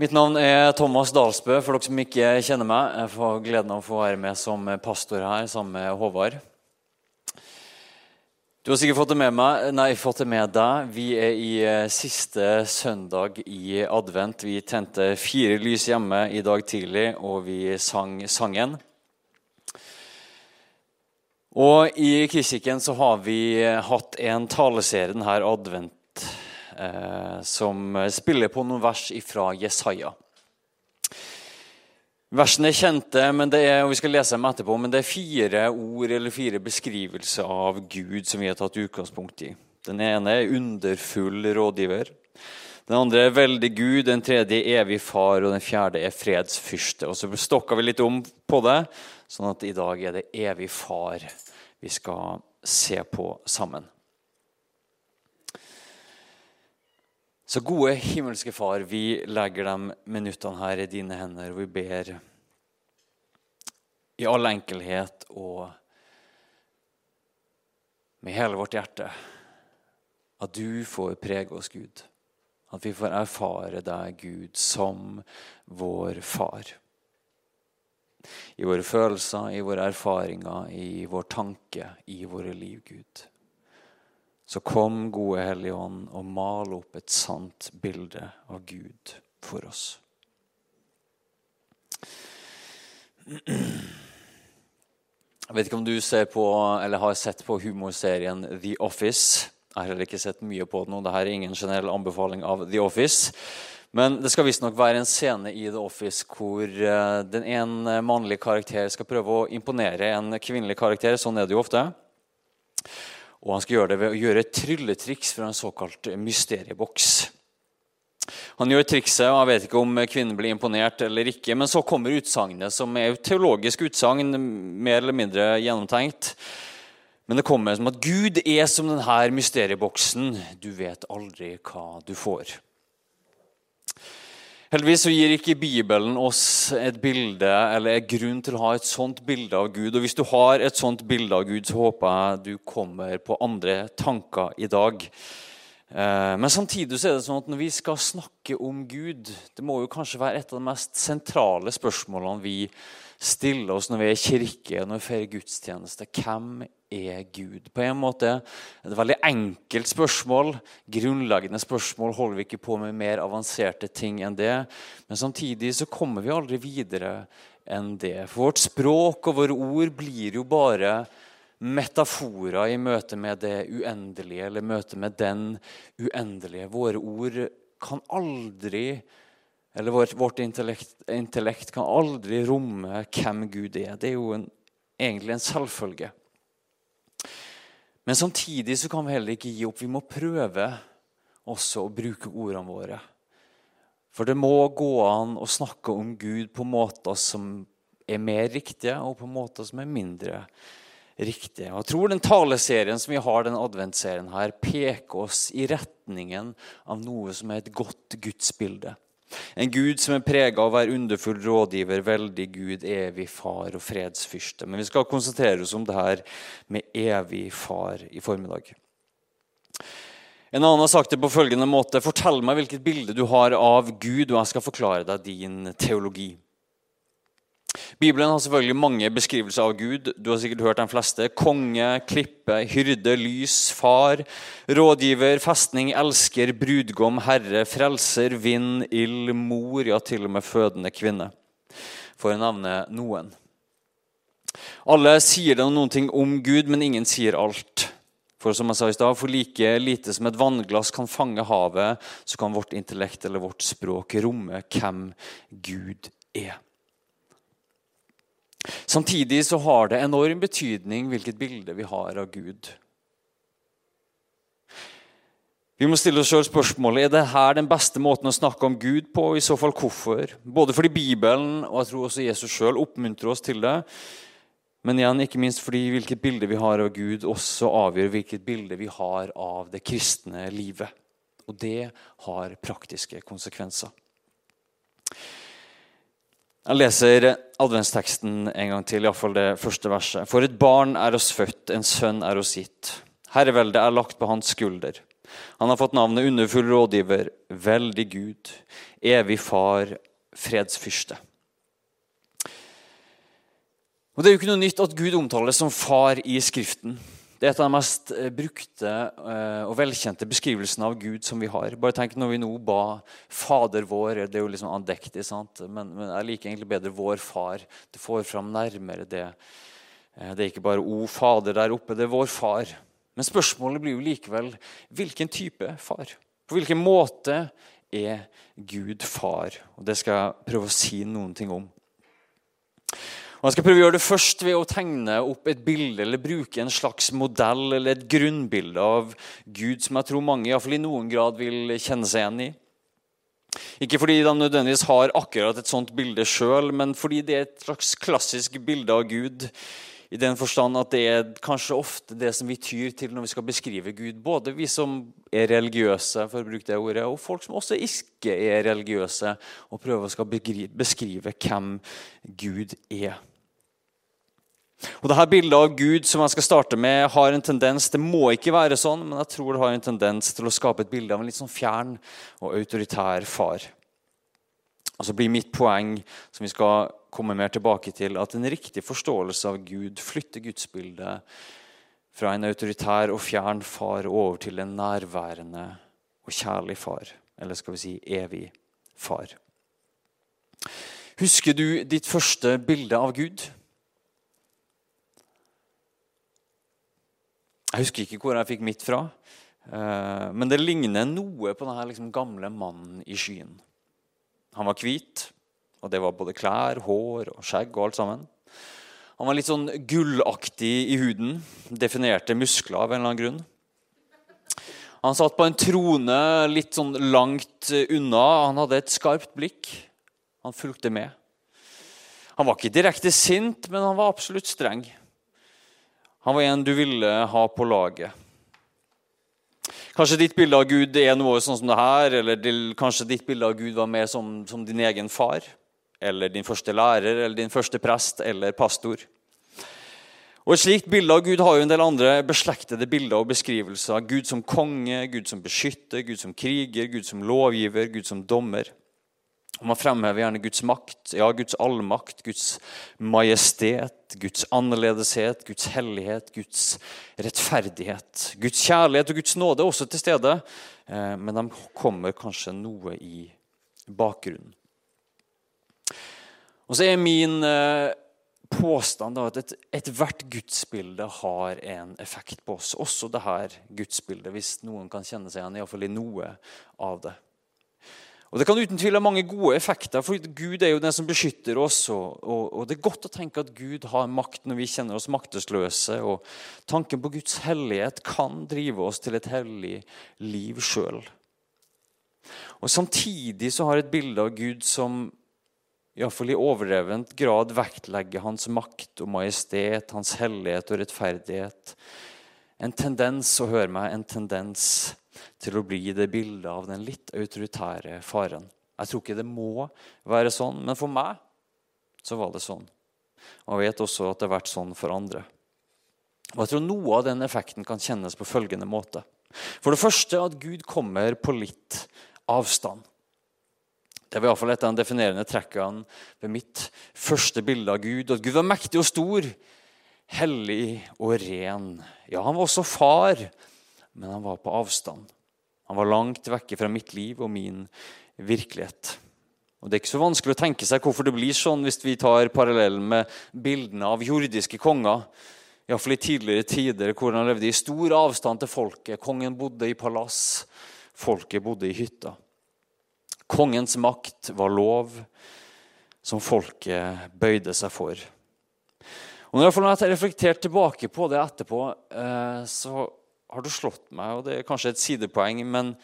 Mitt navn er Thomas Dalsbø, for dere som ikke kjenner meg. Jeg får gleden av å få være med som pastor her sammen med Håvard. Du har sikkert fått det med, meg, nei, fått det med deg. Vi er i eh, siste søndag i advent. Vi tente fire lys hjemme i dag tidlig, og vi sang sangen. Og I Kristkirken så har vi hatt en taleserie denne advent som spiller på noen vers fra Jesaja. Versene er kjente, er, og vi skal lese dem etterpå, men det er fire ord eller fire beskrivelser av Gud som vi har tatt utgangspunkt i. Den ene er underfull rådgiver. Den andre er veldig Gud, den tredje er evig far, og den fjerde er fredsfyrste. Og Så stokka vi litt om på det, sånn at i dag er det evig far vi skal se på sammen. Så gode himmelske Far, vi legger de minuttene her i dine hender, og vi ber i all enkelhet og med hele vårt hjerte at du får prege oss, Gud. At vi får erfare deg, Gud, som vår far. I våre følelser, i våre erfaringer, i vår tanke, i våre liv, Gud. Så kom, gode Hellige Ånd, og mal opp et sant bilde av Gud for oss. Jeg vet ikke om du ser på, eller har sett på humorserien The Office. Jeg har heller ikke sett mye på den, og dette er ingen generell anbefaling av The Office. Men det skal visstnok være en scene i The Office hvor eh, den ene mannlige karakter skal prøve å imponere en kvinnelig karakter. Sånn er det jo ofte. Og han skal gjøre det ved å gjøre et trylletriks fra en såkalt mysterieboks. Han gjør trikset, og jeg vet ikke om kvinnen blir imponert eller ikke. Men så kommer utsagnet, som er et teologisk utsagn, mer eller mindre gjennomtenkt. Men det kommer som at Gud er som denne mysterieboksen. Du vet aldri hva du får. Heldigvis så gir ikke Bibelen oss et bilde eller en grunn til å ha et sånt bilde av Gud. Og Hvis du har et sånt bilde av Gud, så håper jeg du kommer på andre tanker i dag. Eh, men samtidig så er det sånn at når vi skal snakke om Gud Det må jo kanskje være et av de mest sentrale spørsmålene vi stiller oss når vi er i kirke når vi feirer gudstjeneste. Hvem er Gud? På en måte et veldig enkelt spørsmål. Grunnleggende spørsmål holder vi ikke på med mer avanserte ting enn det. Men samtidig så kommer vi aldri videre enn det. For vårt språk og våre ord blir jo bare metaforer i møte med det uendelige, eller møte med den uendelige. Våre ord kan aldri eller vårt, vårt intellekt, intellekt, kan aldri romme hvem Gud er. Det er jo en, egentlig en selvfølge. Men samtidig så kan vi heller ikke gi opp. Vi må prøve også å bruke ordene våre. For det må gå an å snakke om Gud på måter som er mer riktige, og på måter som er mindre riktige. Og jeg tror den taleserien som vi har, den adventserien her, peker oss i retningen av noe som er et godt gudsbilde. En Gud som er prega av å være underfull rådgiver, veldig Gud, evig far og fredsfyrste. Men vi skal konsentrere oss om det her med evig far i formiddag. En annen har sagt det på følgende måte.: Fortell meg hvilket bilde du har av Gud, og jeg skal forklare deg din teologi. Bibelen har selvfølgelig mange beskrivelser av Gud. Du har sikkert hørt de fleste. Konge, klippe, hyrde, lys, far, rådgiver, festning, elsker, brudgom, herre, frelser, vind, ild, mor, ja, til og med fødende kvinne. For å nevne noen. Alle sier det noen ting om Gud, men ingen sier alt. For som jeg sa i sted, for like lite som et vannglass kan fange havet, så kan vårt intellekt eller vårt språk romme hvem Gud er. Samtidig så har det enorm betydning hvilket bilde vi har av Gud. Vi må stille oss selv spørsmålet er det her den beste måten å snakke om Gud på. I så fall hvorfor? Både fordi Bibelen og jeg tror også Jesus selv oppmuntrer oss til det. Men igjen, ikke minst fordi hvilket bilde vi har av Gud, også avgjør hvilket bilde vi har av det kristne livet. Og det har praktiske konsekvenser. Jeg leser adventsteksten en gang til, iallfall det første verset. For et barn er oss født, en sønn er oss gitt. Herreveldet er lagt på hans skulder. Han har fått navnet underfull rådgiver, veldig Gud, evig far, fredsfyrste. Og Det er jo ikke noe nytt at Gud omtales som far i Skriften. Det er et av de mest eh, brukte eh, og velkjente beskrivelsene av Gud som vi har. Bare tenk når vi nå ba Fader vår. Det er jo liksom andektig, sant? Men, men jeg liker egentlig bedre Vår Far. Det får fram nærmere det. Eh, det er ikke bare O Fader der oppe, det er vår far. Men spørsmålet blir jo likevel hvilken type far? På hvilken måte er Gud far? Og Det skal jeg prøve å si noen ting om. Og Jeg skal prøve å gjøre det først ved å tegne opp et bilde eller bruke en slags modell eller et grunnbilde av Gud som jeg tror mange i, fall i noen grad vil kjenne seg igjen i. Ikke fordi de nødvendigvis har akkurat et sånt bilde sjøl, men fordi det er et slags klassisk bilde av Gud. I den forstand at det er kanskje ofte det som vi tyr til når vi skal beskrive Gud. Både vi som er religiøse, for å bruke det ordet, og folk som også ikke er religiøse, og prøver å skal beskrive hvem Gud er. Og dette Bildet av Gud som jeg skal starte med, har en tendens det må ikke være sånn, men jeg tror det har en tendens til å skape et bilde av en litt sånn fjern og autoritær far. Og så blir mitt poeng, som vi skal komme mer tilbake til, at en riktig forståelse av Gud flytter gudsbildet fra en autoritær og fjern far over til en nærværende og kjærlig far. Eller skal vi si evig far. Husker du ditt første bilde av Gud? Jeg husker ikke hvor jeg fikk mitt fra. Eh, men det ligner noe på denne liksom gamle mannen i skyen. Han var hvit, og det var både klær, hår og skjegg og alt sammen. Han var litt sånn gullaktig i huden. Definerte muskler av en eller annen grunn. Han satt på en trone litt sånn langt unna. Han hadde et skarpt blikk. Han fulgte med. Han var ikke direkte sint, men han var absolutt streng. Han var en du ville ha på laget. Kanskje ditt bilde av Gud er noe sånn som det her, eller kanskje ditt bilde av Gud var mer som, som din egen far, eller din første lærer, eller din første prest eller pastor. Og Et slikt bilde av Gud har jo en del andre beslektede bilder og beskrivelser. Gud som konge, Gud som beskytter, Gud som kriger, Gud som lovgiver, Gud som dommer. Og Man fremhever gjerne Guds makt, ja, Guds allmakt, Guds majestet, Guds annerledeshet, Guds hellighet, Guds rettferdighet. Guds kjærlighet og Guds nåde er også til stede, eh, men de kommer kanskje noe i bakgrunnen. Og så er min eh, påstand da, at ethvert et gudsbilde har en effekt på oss. Også dette gudsbildet, hvis noen kan kjenne seg igjen iallfall i noe av det. Og Det kan uten tvil ha mange gode effekter, for Gud er jo den som beskytter oss. Og, og, og, Det er godt å tenke at Gud har makt når vi kjenner oss maktesløse. og Tanken på Guds hellighet kan drive oss til et hellig liv sjøl. Samtidig så har et bilde av Gud som iallfall i overdrevent grad vektlegger hans makt og majestet, hans hellighet og rettferdighet, en tendens, og hør meg, en tendens til å bli det bildet av den litt autoritære faren. Jeg tror ikke det må være sånn, men for meg så var det sånn. Og jeg vet også at det har vært sånn for andre. Og jeg tror Noe av den effekten kan kjennes på følgende måte. For det første at Gud kommer på litt avstand. Det var iallfall et av de definerende trekkene ved mitt første bilde av Gud. At Gud var mektig og stor, hellig og ren. Ja, han var også far, men han var på avstand. Han var langt vekke fra mitt liv og min virkelighet. Og Det er ikke så vanskelig å tenke seg hvorfor det blir sånn hvis vi tar parallellen med bildene av jordiske konger. Iallfall i tidligere tider, hvor han levde i stor avstand til folket. Kongen bodde i palass, folket bodde i hytta. Kongens makt var lov som folket bøyde seg for. Og når jeg har reflektert tilbake på det etterpå, eh, så har det slått meg, og det er kanskje et sidepoeng, men,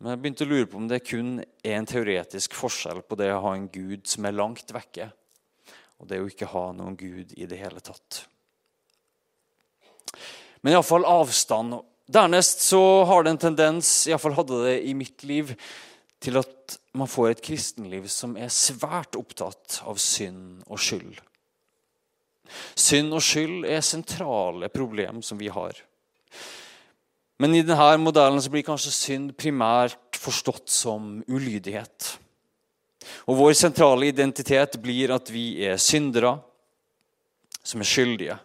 men jeg begynte å lure på om det kun er en teoretisk forskjell på det å ha en gud som er langt vekke, og det å ikke ha noen gud i det hele tatt. Men iallfall avstand. Dernest så har det en tendens, iallfall hadde det i mitt liv, til at man får et kristenliv som er svært opptatt av synd og skyld. Synd og skyld er sentrale problem som vi har. Men i denne modellen blir kanskje synd primært forstått som ulydighet. Og Vår sentrale identitet blir at vi er syndere som er skyldige.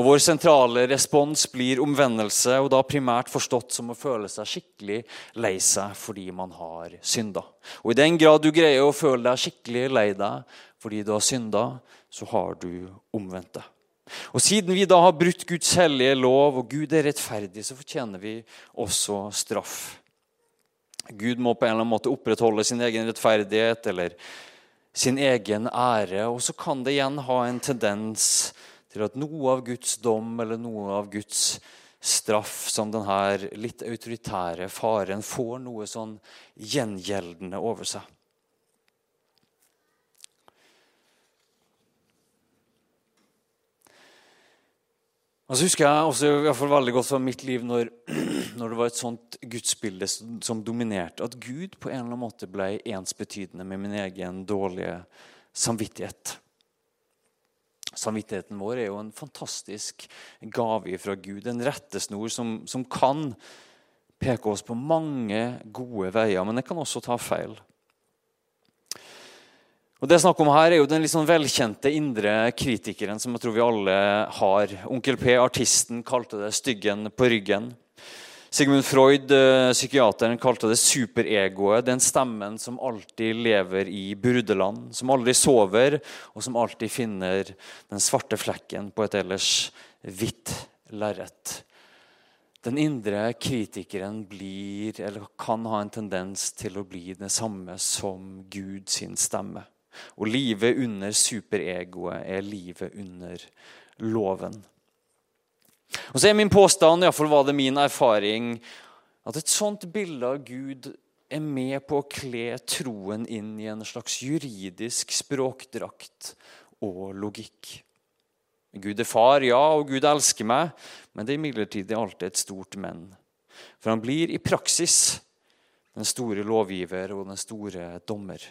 Og Vår sentrale respons blir omvendelse, og da primært forstått som å føle seg skikkelig lei seg fordi man har synda. Og I den grad du greier å føle deg skikkelig lei deg fordi du har synda, så har du omvendt deg. Og Siden vi da har brutt Guds hellige lov, og Gud er rettferdig, så fortjener vi også straff. Gud må på en eller annen måte opprettholde sin egen rettferdighet eller sin egen ære. Og så kan det igjen ha en tendens til at noe av Guds dom eller noe av Guds straff, som denne litt autoritære faren, får noe sånn gjengjeldende over seg. Og så husker jeg også i hvert fall veldig godt fra mitt liv når, når det var et sånt gudsbilde som dominerte, at Gud på en eller annen måte ble ensbetydende med min egen dårlige samvittighet. Samvittigheten vår er jo en fantastisk gave fra Gud. En rettesnor som, som kan peke oss på mange gode veier, men det kan også ta feil. Og Det jeg snakker om her er jo den litt sånn velkjente indre kritikeren som jeg tror vi alle har. Onkel P, artisten, kalte det 'styggen på ryggen'. Sigmund Freud, eh, psykiateren, kalte det superegoet. Den stemmen som alltid lever i burdeland, som aldri sover, og som alltid finner den svarte flekken på et ellers hvitt lerret. Den indre kritikeren blir, eller kan ha en tendens til å bli det samme som Gud sin stemme. Og livet under superegoet er livet under loven. Og så er min påstand, iallfall var det min erfaring, at et sånt bilde av Gud er med på å kle troen inn i en slags juridisk språkdrakt og logikk. Gud er far, ja, og Gud elsker meg, men det er imidlertid alltid et stort men. For han blir i praksis den store lovgiver og den store dommer.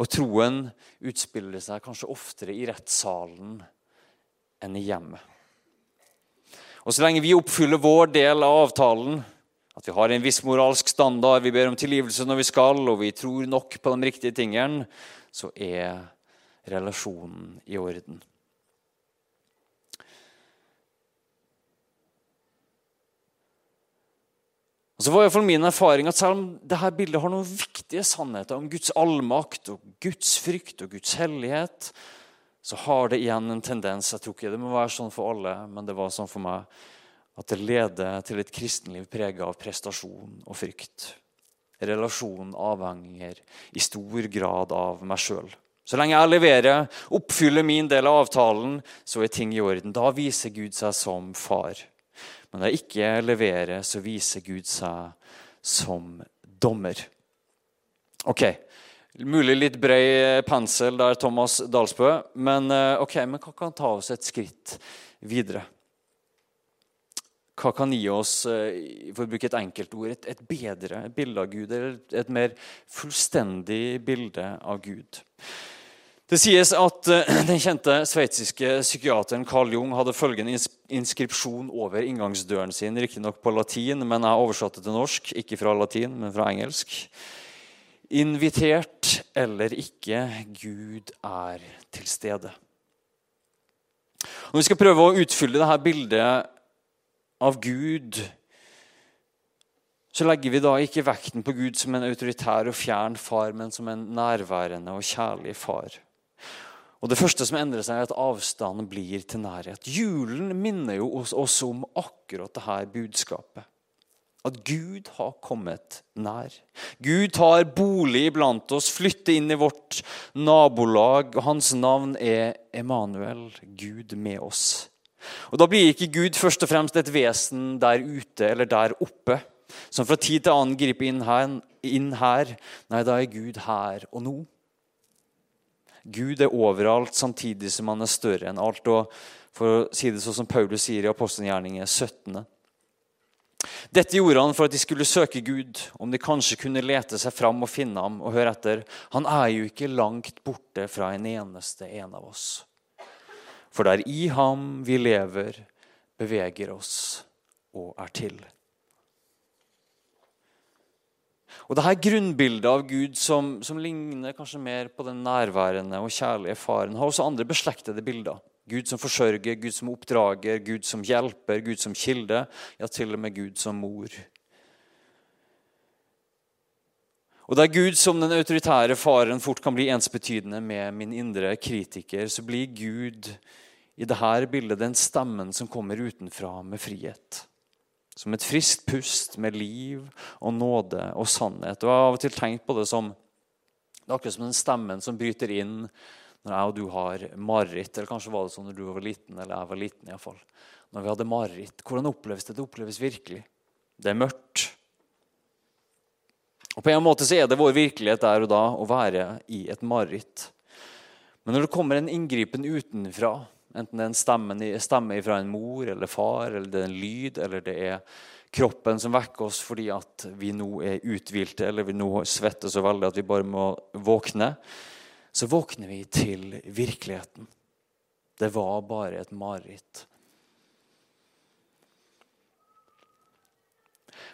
Og troen utspiller seg kanskje oftere i rettssalen enn i hjemmet. Og Så lenge vi oppfyller vår del av avtalen, at vi har en viss moralsk standard, vi ber om tilgivelse når vi skal, og vi tror nok på de riktige tingene, så er relasjonen i orden. Og så var i hvert fall min erfaring at Selv om dette bildet har noen viktige sannheter om Guds allmakt og Guds frykt og Guds hellighet, så har det igjen en tendens Jeg tror ikke det må være sånn for alle, men det var sånn for meg at det leder til et kristenliv preget av prestasjon og frykt. Relasjonen avhenger i stor grad av meg sjøl. Så lenge jeg leverer, oppfyller min del av avtalen, så er ting i orden. Da viser Gud seg som far. Men da jeg ikke leverer, så viser Gud seg som dommer. Ok, Mulig litt bred pensel der, Thomas Dalsbø, men, eh, okay, men hva kan ta oss et skritt videre? Hva kan gi oss eh, for å bruke et enkeltord, et, et bedre bilde av Gud? Eller et mer fullstendig bilde av Gud? Det sies at eh, den kjente sveitsiske psykiateren Carl Jung hadde følgende inskripsjon over inngangsdøren sin, riktignok på latin, men jeg oversatte til norsk, ikke fra latin, men fra engelsk. Invitert eller ikke, Gud er til stede. Når vi skal prøve å utfylle dette bildet av Gud, så legger vi da ikke vekten på Gud som en autoritær og fjern far, men som en nærværende og kjærlig far. Og Det første som endrer seg, er at avstanden blir til nærhet. Julen minner jo oss om akkurat dette budskapet. At Gud har kommet nær. Gud tar bolig iblant oss, flytter inn i vårt nabolag. og Hans navn er Emanuel, Gud med oss. Og Da blir ikke Gud først og fremst et vesen der ute eller der oppe, som fra tid til annen griper inn her. Inn her. Nei, da er Gud her og nå. Gud er overalt samtidig som han er større enn alt. Og for å si det sånn som Paulus sier i apostelgjerningen 17. Dette gjorde han for at de skulle søke Gud, om de kanskje kunne lete seg fram og finne ham og høre etter. Han er jo ikke langt borte fra en eneste en av oss. For det er i ham vi lever, beveger oss og er til. Og det her grunnbildet av Gud som, som, ligner kanskje mer på den nærværende og kjærlige faren, har også andre beslektede bilder. Gud som forsørger, Gud som oppdrager, Gud som hjelper, Gud som kilde, ja, til og med Gud som mor. Og Der Gud som den autoritære faren fort kan bli ensbetydende med min indre kritiker, så blir Gud i dette bildet den stemmen som kommer utenfra med frihet. Som et friskt pust med liv og nåde og sannhet. Og Jeg har av og til tenkt på det som det er akkurat som den stemmen som bryter inn når jeg og du har mareritt. Eller kanskje var det sånn når du var liten, eller jeg var liten iallfall. Når vi hadde mareritt. Hvordan oppleves det? Det oppleves virkelig. Det er mørkt. Og På en måte så er det vår virkelighet der og da å være i et mareritt. Men når det kommer en inngripen utenfra, enten det er en stemme, fra en mor eller far, eller det er en lyd, eller det er kroppen som vekker oss fordi at vi nå er uthvilte eller vi nå svetter så veldig at vi bare må våkne, så våkner vi til virkeligheten. Det var bare et mareritt.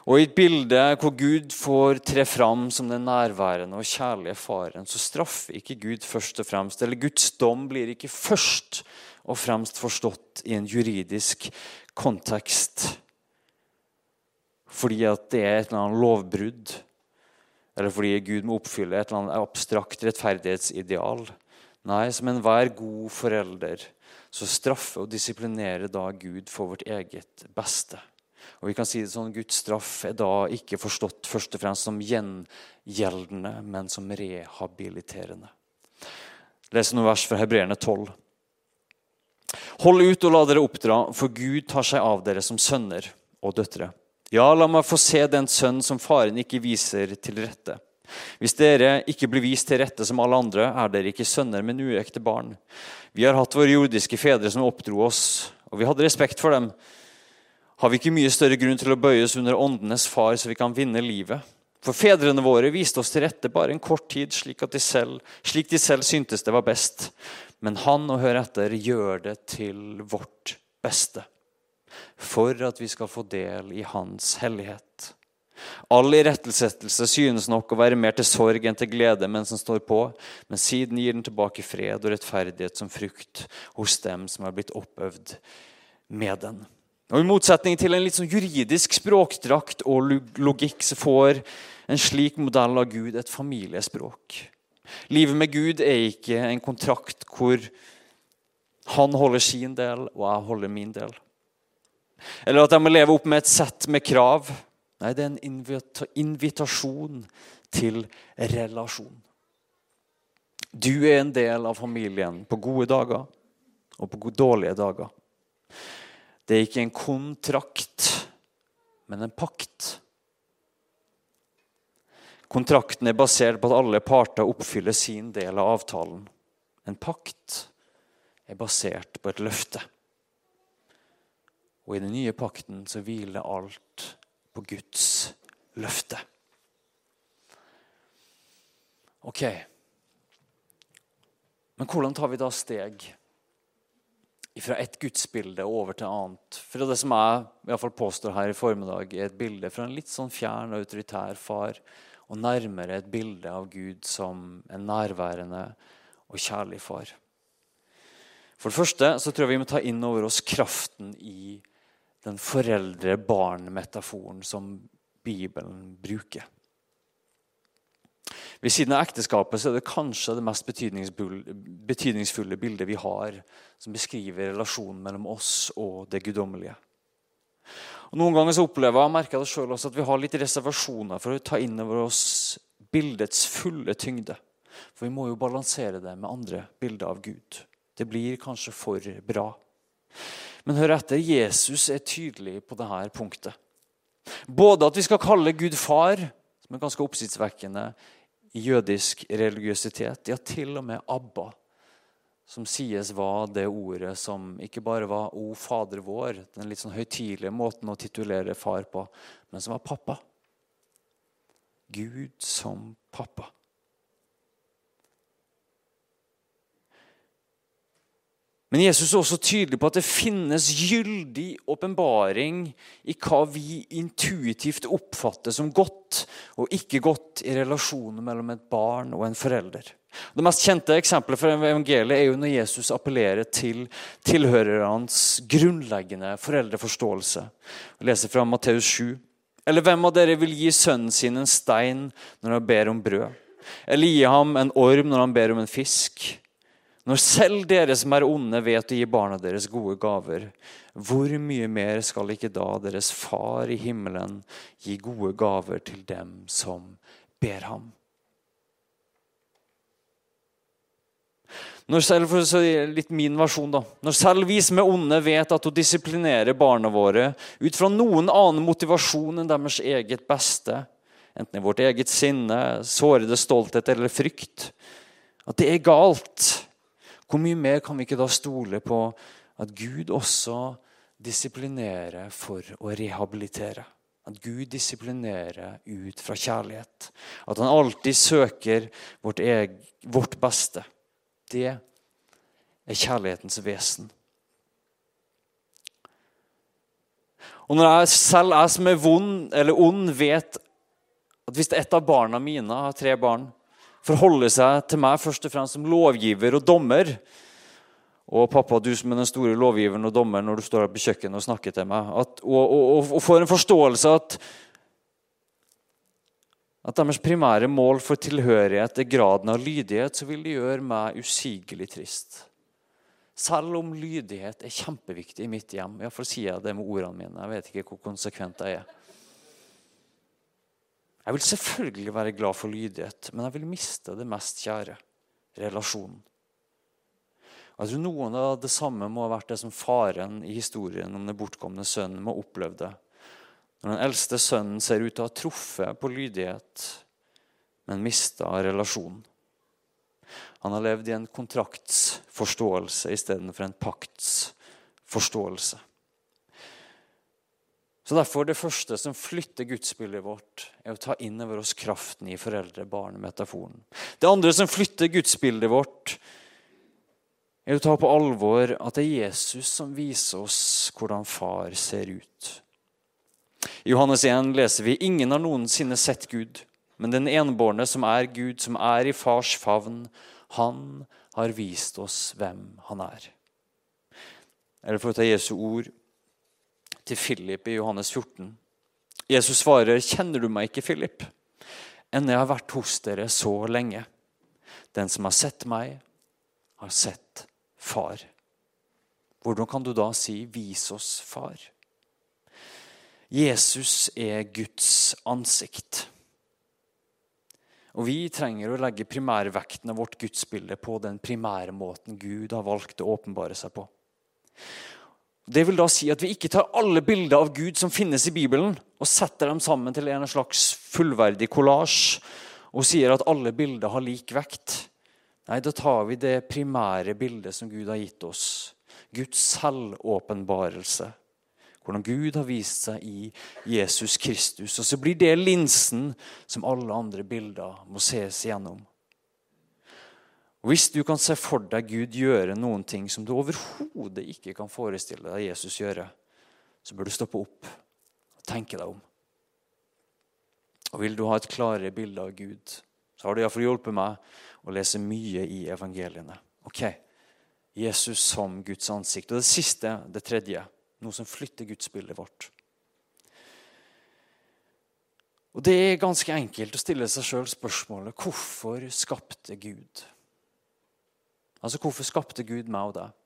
Og I et bilde hvor Gud får tre fram som den nærværende og kjærlige faren, så straffer ikke Gud først og fremst, eller Guds dom blir ikke først og fremst forstått i en juridisk kontekst fordi at det er et eller annet lovbrudd eller fordi Gud må oppfylle et eller annet abstrakt rettferdighetsideal. Nei, som enhver god forelder så straffer og disiplinerer da Gud for vårt eget beste. Og vi kan si det sånn, Guds straff er da ikke forstått først og fremst som gjengjeldende, men som rehabiliterende. Les noen vers fra Hebreerne 12. Hold ut og la dere oppdra, for Gud tar seg av dere som sønner og døtre. Ja, la meg få se den sønn som faren ikke viser til rette. Hvis dere ikke blir vist til rette som alle andre, er dere ikke sønner, men uekte barn. Vi har hatt våre jordiske fedre som oppdro oss, og vi hadde respekt for dem. Har vi ikke mye større grunn til å bøye oss under åndenes far, så vi kan vinne livet? For fedrene våre viste oss til rette bare en kort tid, slik, de selv, slik de selv syntes det var best. Men han, og hør etter, gjør det til vårt beste for at vi skal få del i Hans hellighet. All irettesettelse synes nok å være mer til sorg enn til glede mens den står på, men siden gir den tilbake fred og rettferdighet som frukt hos dem som er blitt oppøvd med den. Og I motsetning til en litt sånn juridisk språkdrakt og logikk så får en slik modell av Gud et familiespråk. Livet med Gud er ikke en kontrakt hvor han holder sin del og jeg holder min del. Eller at jeg må leve opp med et sett med krav. Nei, det er en invitasjon til relasjon. Du er en del av familien på gode dager og på dårlige dager. Det er ikke en kontrakt, men en pakt. Kontrakten er basert på at alle parter oppfyller sin del av avtalen. En pakt er basert på et løfte. Og i den nye pakten så hviler alt på Guds løfte. Ok. Men hvordan tar vi da steg fra et gudsbilde over til annet? For det som jeg i fall påstår her i formiddag, er et bilde fra en litt sånn fjern og autoritær far, og nærmere et bilde av Gud som en nærværende og kjærlig far. For det første så tror jeg vi må ta inn over oss kraften i den foreldre-barn-metaforen som Bibelen bruker. Ved siden av ekteskapet så er det kanskje det mest betydningsfulle bildet vi har, som beskriver relasjonen mellom oss og det guddommelige. Og Noen ganger så opplever jeg merker det selv også, at vi har litt reservasjoner for å ta inn over oss bildets fulle tyngde. For vi må jo balansere det med andre bilder av Gud. Det blir kanskje for bra. Men hør etter, Jesus er tydelig på dette punktet. Både at vi skal kalle Gud far, som er ganske oppsiktsvekkende, i jødisk religiøsitet. Ja, til og med Abba, som sies var det ordet som ikke bare var 'O Fader vår', den litt sånn høytidelige måten å titulere far på, men som var pappa. Gud som pappa. Men Jesus er også tydelig på at det finnes gyldig åpenbaring i hva vi intuitivt oppfatter som godt og ikke godt i relasjonen mellom et barn og en forelder. Det mest kjente eksempelet for evangeliet er jo når Jesus appellerer til tilhørernes grunnleggende foreldreforståelse. Vi leser fra Matteus 7. Eller hvem av dere vil gi sønnen sin en stein når han ber om brød? Eller gi ham en orm når han ber om en fisk? Når selv dere som er onde, vet å gi barna deres gode gaver, hvor mye mer skal ikke da deres far i himmelen gi gode gaver til dem som ber ham? Når selv, litt min versjon da, når selv vi som er onde, vet at å disiplinere barna våre ut fra noen annen motivasjon enn deres eget beste, enten i vårt eget sinne, sårede stolthet eller frykt, at det er galt hvor mye mer kan vi ikke da stole på at Gud også disiplinerer for å rehabilitere? At Gud disiplinerer ut fra kjærlighet. At han alltid søker vårt, eget, vårt beste. Det er kjærlighetens vesen. Og når jeg selv, jeg som er vond eller ond, vet at hvis et av barna mine har tre barn forholder seg til meg først og fremst som lovgiver og dommer. Og pappa, du som er den store lovgiveren og dommeren når du står her på kjøkkenet og snakker til meg, at, og, og, og, får en forståelse at, at deres primære mål for tilhørighet er graden av lydighet, så vil det gjøre meg usigelig trist. Selv om lydighet er kjempeviktig i mitt hjem. Iallfall sier jeg det med ordene mine. Jeg vet ikke hvor konsekvent jeg er. Jeg vil selvfølgelig være glad for lydighet, men jeg vil miste det mest kjære relasjonen. Jeg tror Noen av det samme må ha vært det som faren i historien om den bortkomne sønnen må ha opplevd det. Når den eldste sønnen ser ut til å ha truffet på lydighet, men mista relasjonen. Han har levd i en kontraktsforståelse istedenfor en paktsforståelse. Så Derfor det første som flytter gudsbildet vårt, er å ta inn over oss kraften i foreldre-barn-metaforen. Det andre som flytter gudsbildet vårt, er å ta på alvor at det er Jesus som viser oss hvordan far ser ut. I Johannes 1 leser vi ingen har noensinne sett Gud, men den enbårne som er Gud, som er i fars favn, han har vist oss hvem han er. Eller for å ta Jesu ord til Philip i Johannes 14. Jesus svarer, 'Kjenner du meg ikke, Philip?' enn jeg har vært hos dere så lenge.' 'Den som har sett meg, har sett Far.' Hvordan kan du da si 'vis oss Far'? Jesus er Guds ansikt. Og Vi trenger å legge primærvekten av vårt gudsbilde på den primære måten Gud har valgt å åpenbare seg på. Det vil da si at vi ikke tar alle bilder av Gud som finnes i Bibelen, og setter dem sammen til en slags fullverdig kollasj og sier at alle bilder har lik vekt. Nei, da tar vi det primære bildet som Gud har gitt oss. Guds selvåpenbarelse. Hvordan Gud har vist seg i Jesus Kristus. Og så blir det linsen som alle andre bilder må ses gjennom. Og Hvis du kan se for deg Gud gjøre noen ting som du overhodet ikke kan forestille deg Jesus gjøre, så bør du stoppe opp og tenke deg om. Og Vil du ha et klarere bilde av Gud, så har du iallfall hjulpet meg å lese mye i evangeliene. Ok, Jesus som Guds ansikt. Og det siste, det tredje, noe som flytter gudsbildet vårt. Og Det er ganske enkelt å stille seg sjøl spørsmålet hvorfor skapte Gud? Altså, Hvorfor skapte Gud meg og deg?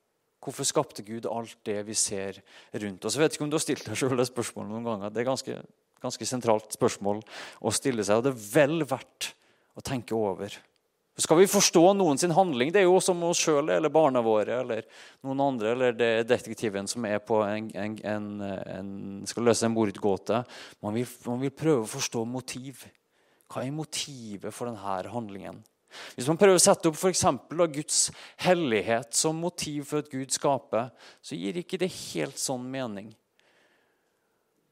Hvorfor skapte Gud alt det vi ser rundt oss? Jeg vet ikke om du har stilt deg selv det spørsmålet noen ganger. Det er ganske, ganske sentralt spørsmål å stille seg, og det er vel verdt å tenke over. Skal vi forstå noen sin handling, det er jo som oss sjøl eller barna våre eller noen andre, eller det er detektiven som er på en, en, en, skal løse en mordgåte. Man vil, man vil prøve å forstå motiv. Hva er motivet for denne handlingen? Hvis man prøver å sette opp da, Guds hellighet som motiv for at Gud skaper, så gir ikke det helt sånn mening.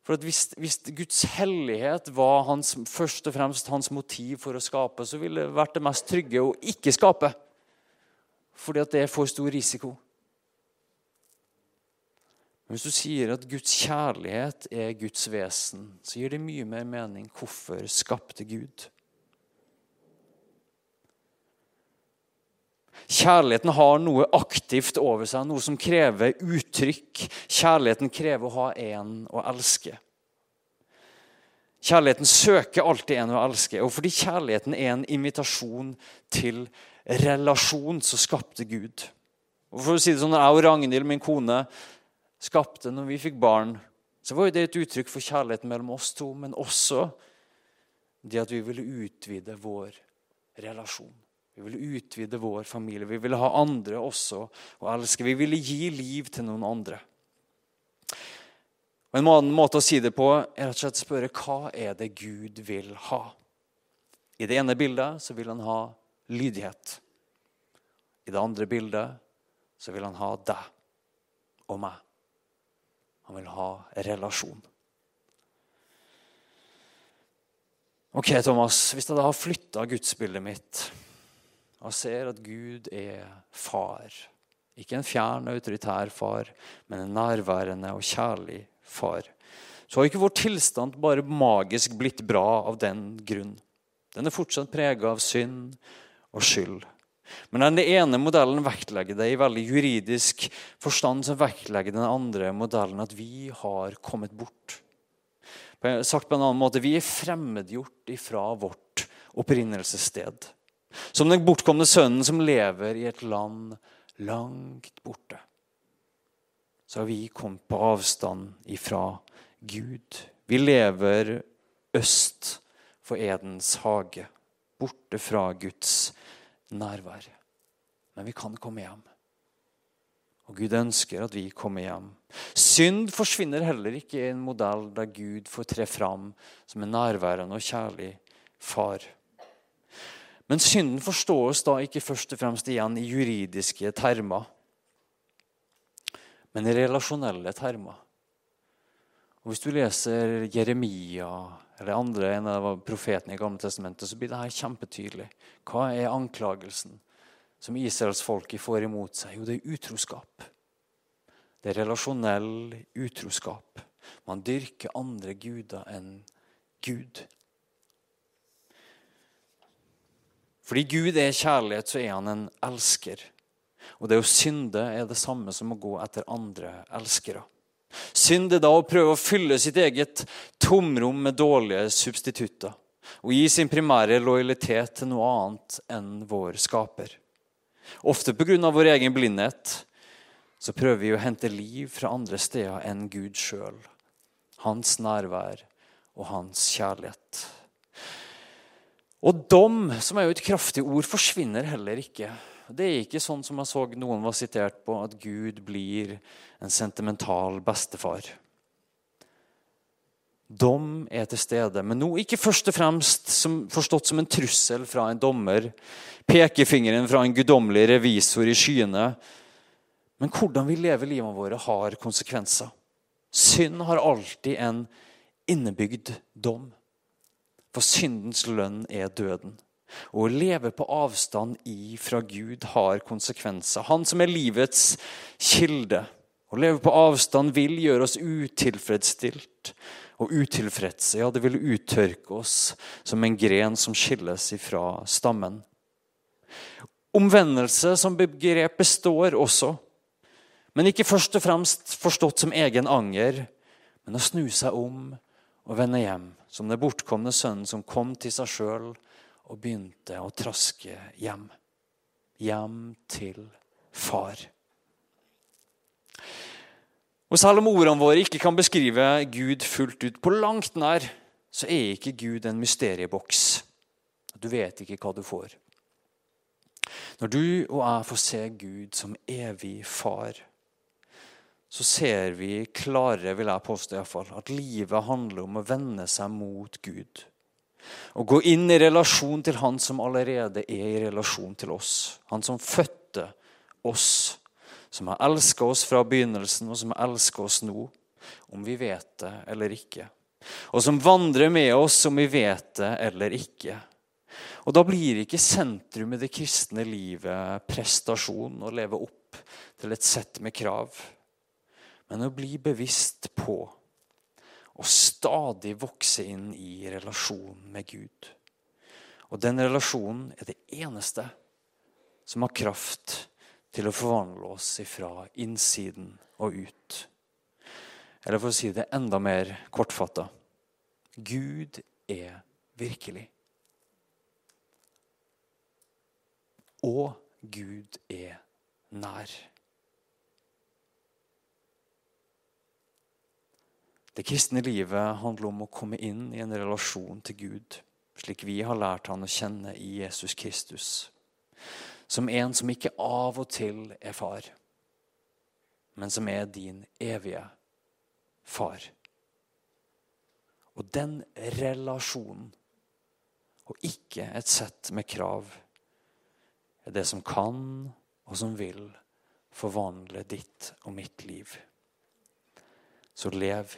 For hvis, hvis, Guds hellighet var hans, først og fremst hans motiv for å skape, så ville det vært det mest trygge å ikke skape. Fordi at det er for stor risiko. Men hvis du sier at Guds kjærlighet er Guds vesen, så gir det mye mer mening. Hvorfor skapte Gud? Kjærligheten har noe aktivt over seg, noe som krever uttrykk. Kjærligheten krever å ha en å elske. Kjærligheten søker alltid en å elske. Og fordi kjærligheten er en invitasjon til relasjon, så skapte Gud. Og for å si det sånn, Jeg og Ragnhild, min kone, skapte når vi fikk barn, så var det et uttrykk for kjærligheten mellom oss to, men også det at vi ville utvide vår relasjon. Vi ville utvide vår familie. Vi ville ha andre også å elske. Vi ville gi liv til noen andre. Og En annen måte å si det på er rett og slett å spørre hva er det Gud vil ha. I det ene bildet så vil han ha lydighet. I det andre bildet så vil han ha deg og meg. Han vil ha relasjon. Ok, Thomas, Hvis jeg da har flytta gudsbildet mitt og ser at Gud er far. Ikke en fjern, autoritær far, men en nærværende og kjærlig far. Så har ikke vår tilstand bare magisk blitt bra av den grunn. Den er fortsatt prega av synd og skyld. Men den ene modellen vektlegger det i veldig juridisk forstand, så vektlegger den andre modellen at vi har kommet bort. Sagt på en annen måte, Vi er fremmedgjort ifra vårt opprinnelsessted. Som den bortkomne sønnen som lever i et land langt borte. Så har vi kommet på avstand ifra Gud. Vi lever øst for Edens hage, borte fra Guds nærvær. Men vi kan komme hjem. Og Gud ønsker at vi kommer hjem. Synd forsvinner heller ikke i en modell der Gud får tre fram som en nærværende og kjærlig far. Men synden forstås da ikke først og fremst igjen i juridiske termer, men i relasjonelle termer. Og Hvis du leser Jeremia eller andre en av profetene i Gamle Testamentet, så blir det her kjempetydelig. Hva er anklagelsen som israelsfolket får imot seg? Jo, det er utroskap. Det er relasjonell utroskap. Man dyrker andre guder enn Gud. Fordi Gud er kjærlighet, så er han en elsker. Og det å synde er det samme som å gå etter andre elskere. Synd er da å prøve å fylle sitt eget tomrom med dårlige substitutter. Og gi sin primære lojalitet til noe annet enn vår skaper. Ofte pga. vår egen blindhet så prøver vi å hente liv fra andre steder enn Gud sjøl. Hans nærvær og hans kjærlighet. Og dom, som er jo et kraftig ord, forsvinner heller ikke. Det er ikke sånn som jeg så noen var sitert på, at Gud blir en sentimental bestefar. Dom er til stede, men nå ikke først og fremst som, forstått som en trussel fra en dommer, pekefingeren fra en guddommelig revisor i skyene. Men hvordan vi lever livet våre, har konsekvenser. Synd har alltid en innebygd dom. For syndens lønn er døden. Å leve på avstand ifra Gud har konsekvenser. Han som er livets kilde. Å leve på avstand vil gjøre oss utilfredsstilt og utilfredse. Ja, det vil uttørke oss som en gren som skilles ifra stammen. Omvendelse som begrep består også, men ikke først og fremst forstått som egen anger, men å snu seg om og vende hjem som den bortkomne sønnen som kom til seg sjøl og begynte å traske hjem. Hjem til far. Og Selv om ordene våre ikke kan beskrive Gud fullt ut på langt nær, så er ikke Gud en mysterieboks. Du vet ikke hva du får. Når du og jeg får se Gud som evig far, så ser vi klarere vil jeg påstå i hvert fall, at livet handler om å vende seg mot Gud. Å gå inn i relasjon til Han som allerede er i relasjon til oss. Han som fødte oss, som har elska oss fra begynnelsen, og som elsker oss nå, om vi vet det eller ikke. Og som vandrer med oss om vi vet det eller ikke. Og Da blir ikke sentrum i det kristne livet prestasjon å leve opp til et sett med krav, men å bli bevisst på og stadig vokse inn i relasjon med Gud. Og den relasjonen er det eneste som har kraft til å forvandle oss ifra innsiden og ut. Eller for å si det enda mer kortfatta Gud er virkelig. Og Gud er nær. Det kristne livet handler om å komme inn i en relasjon til Gud, slik vi har lært han å kjenne i Jesus Kristus. Som en som ikke av og til er far, men som er din evige far. Og den relasjonen, og ikke et sett med krav, er det som kan og som vil forvandle ditt og mitt liv. Så lev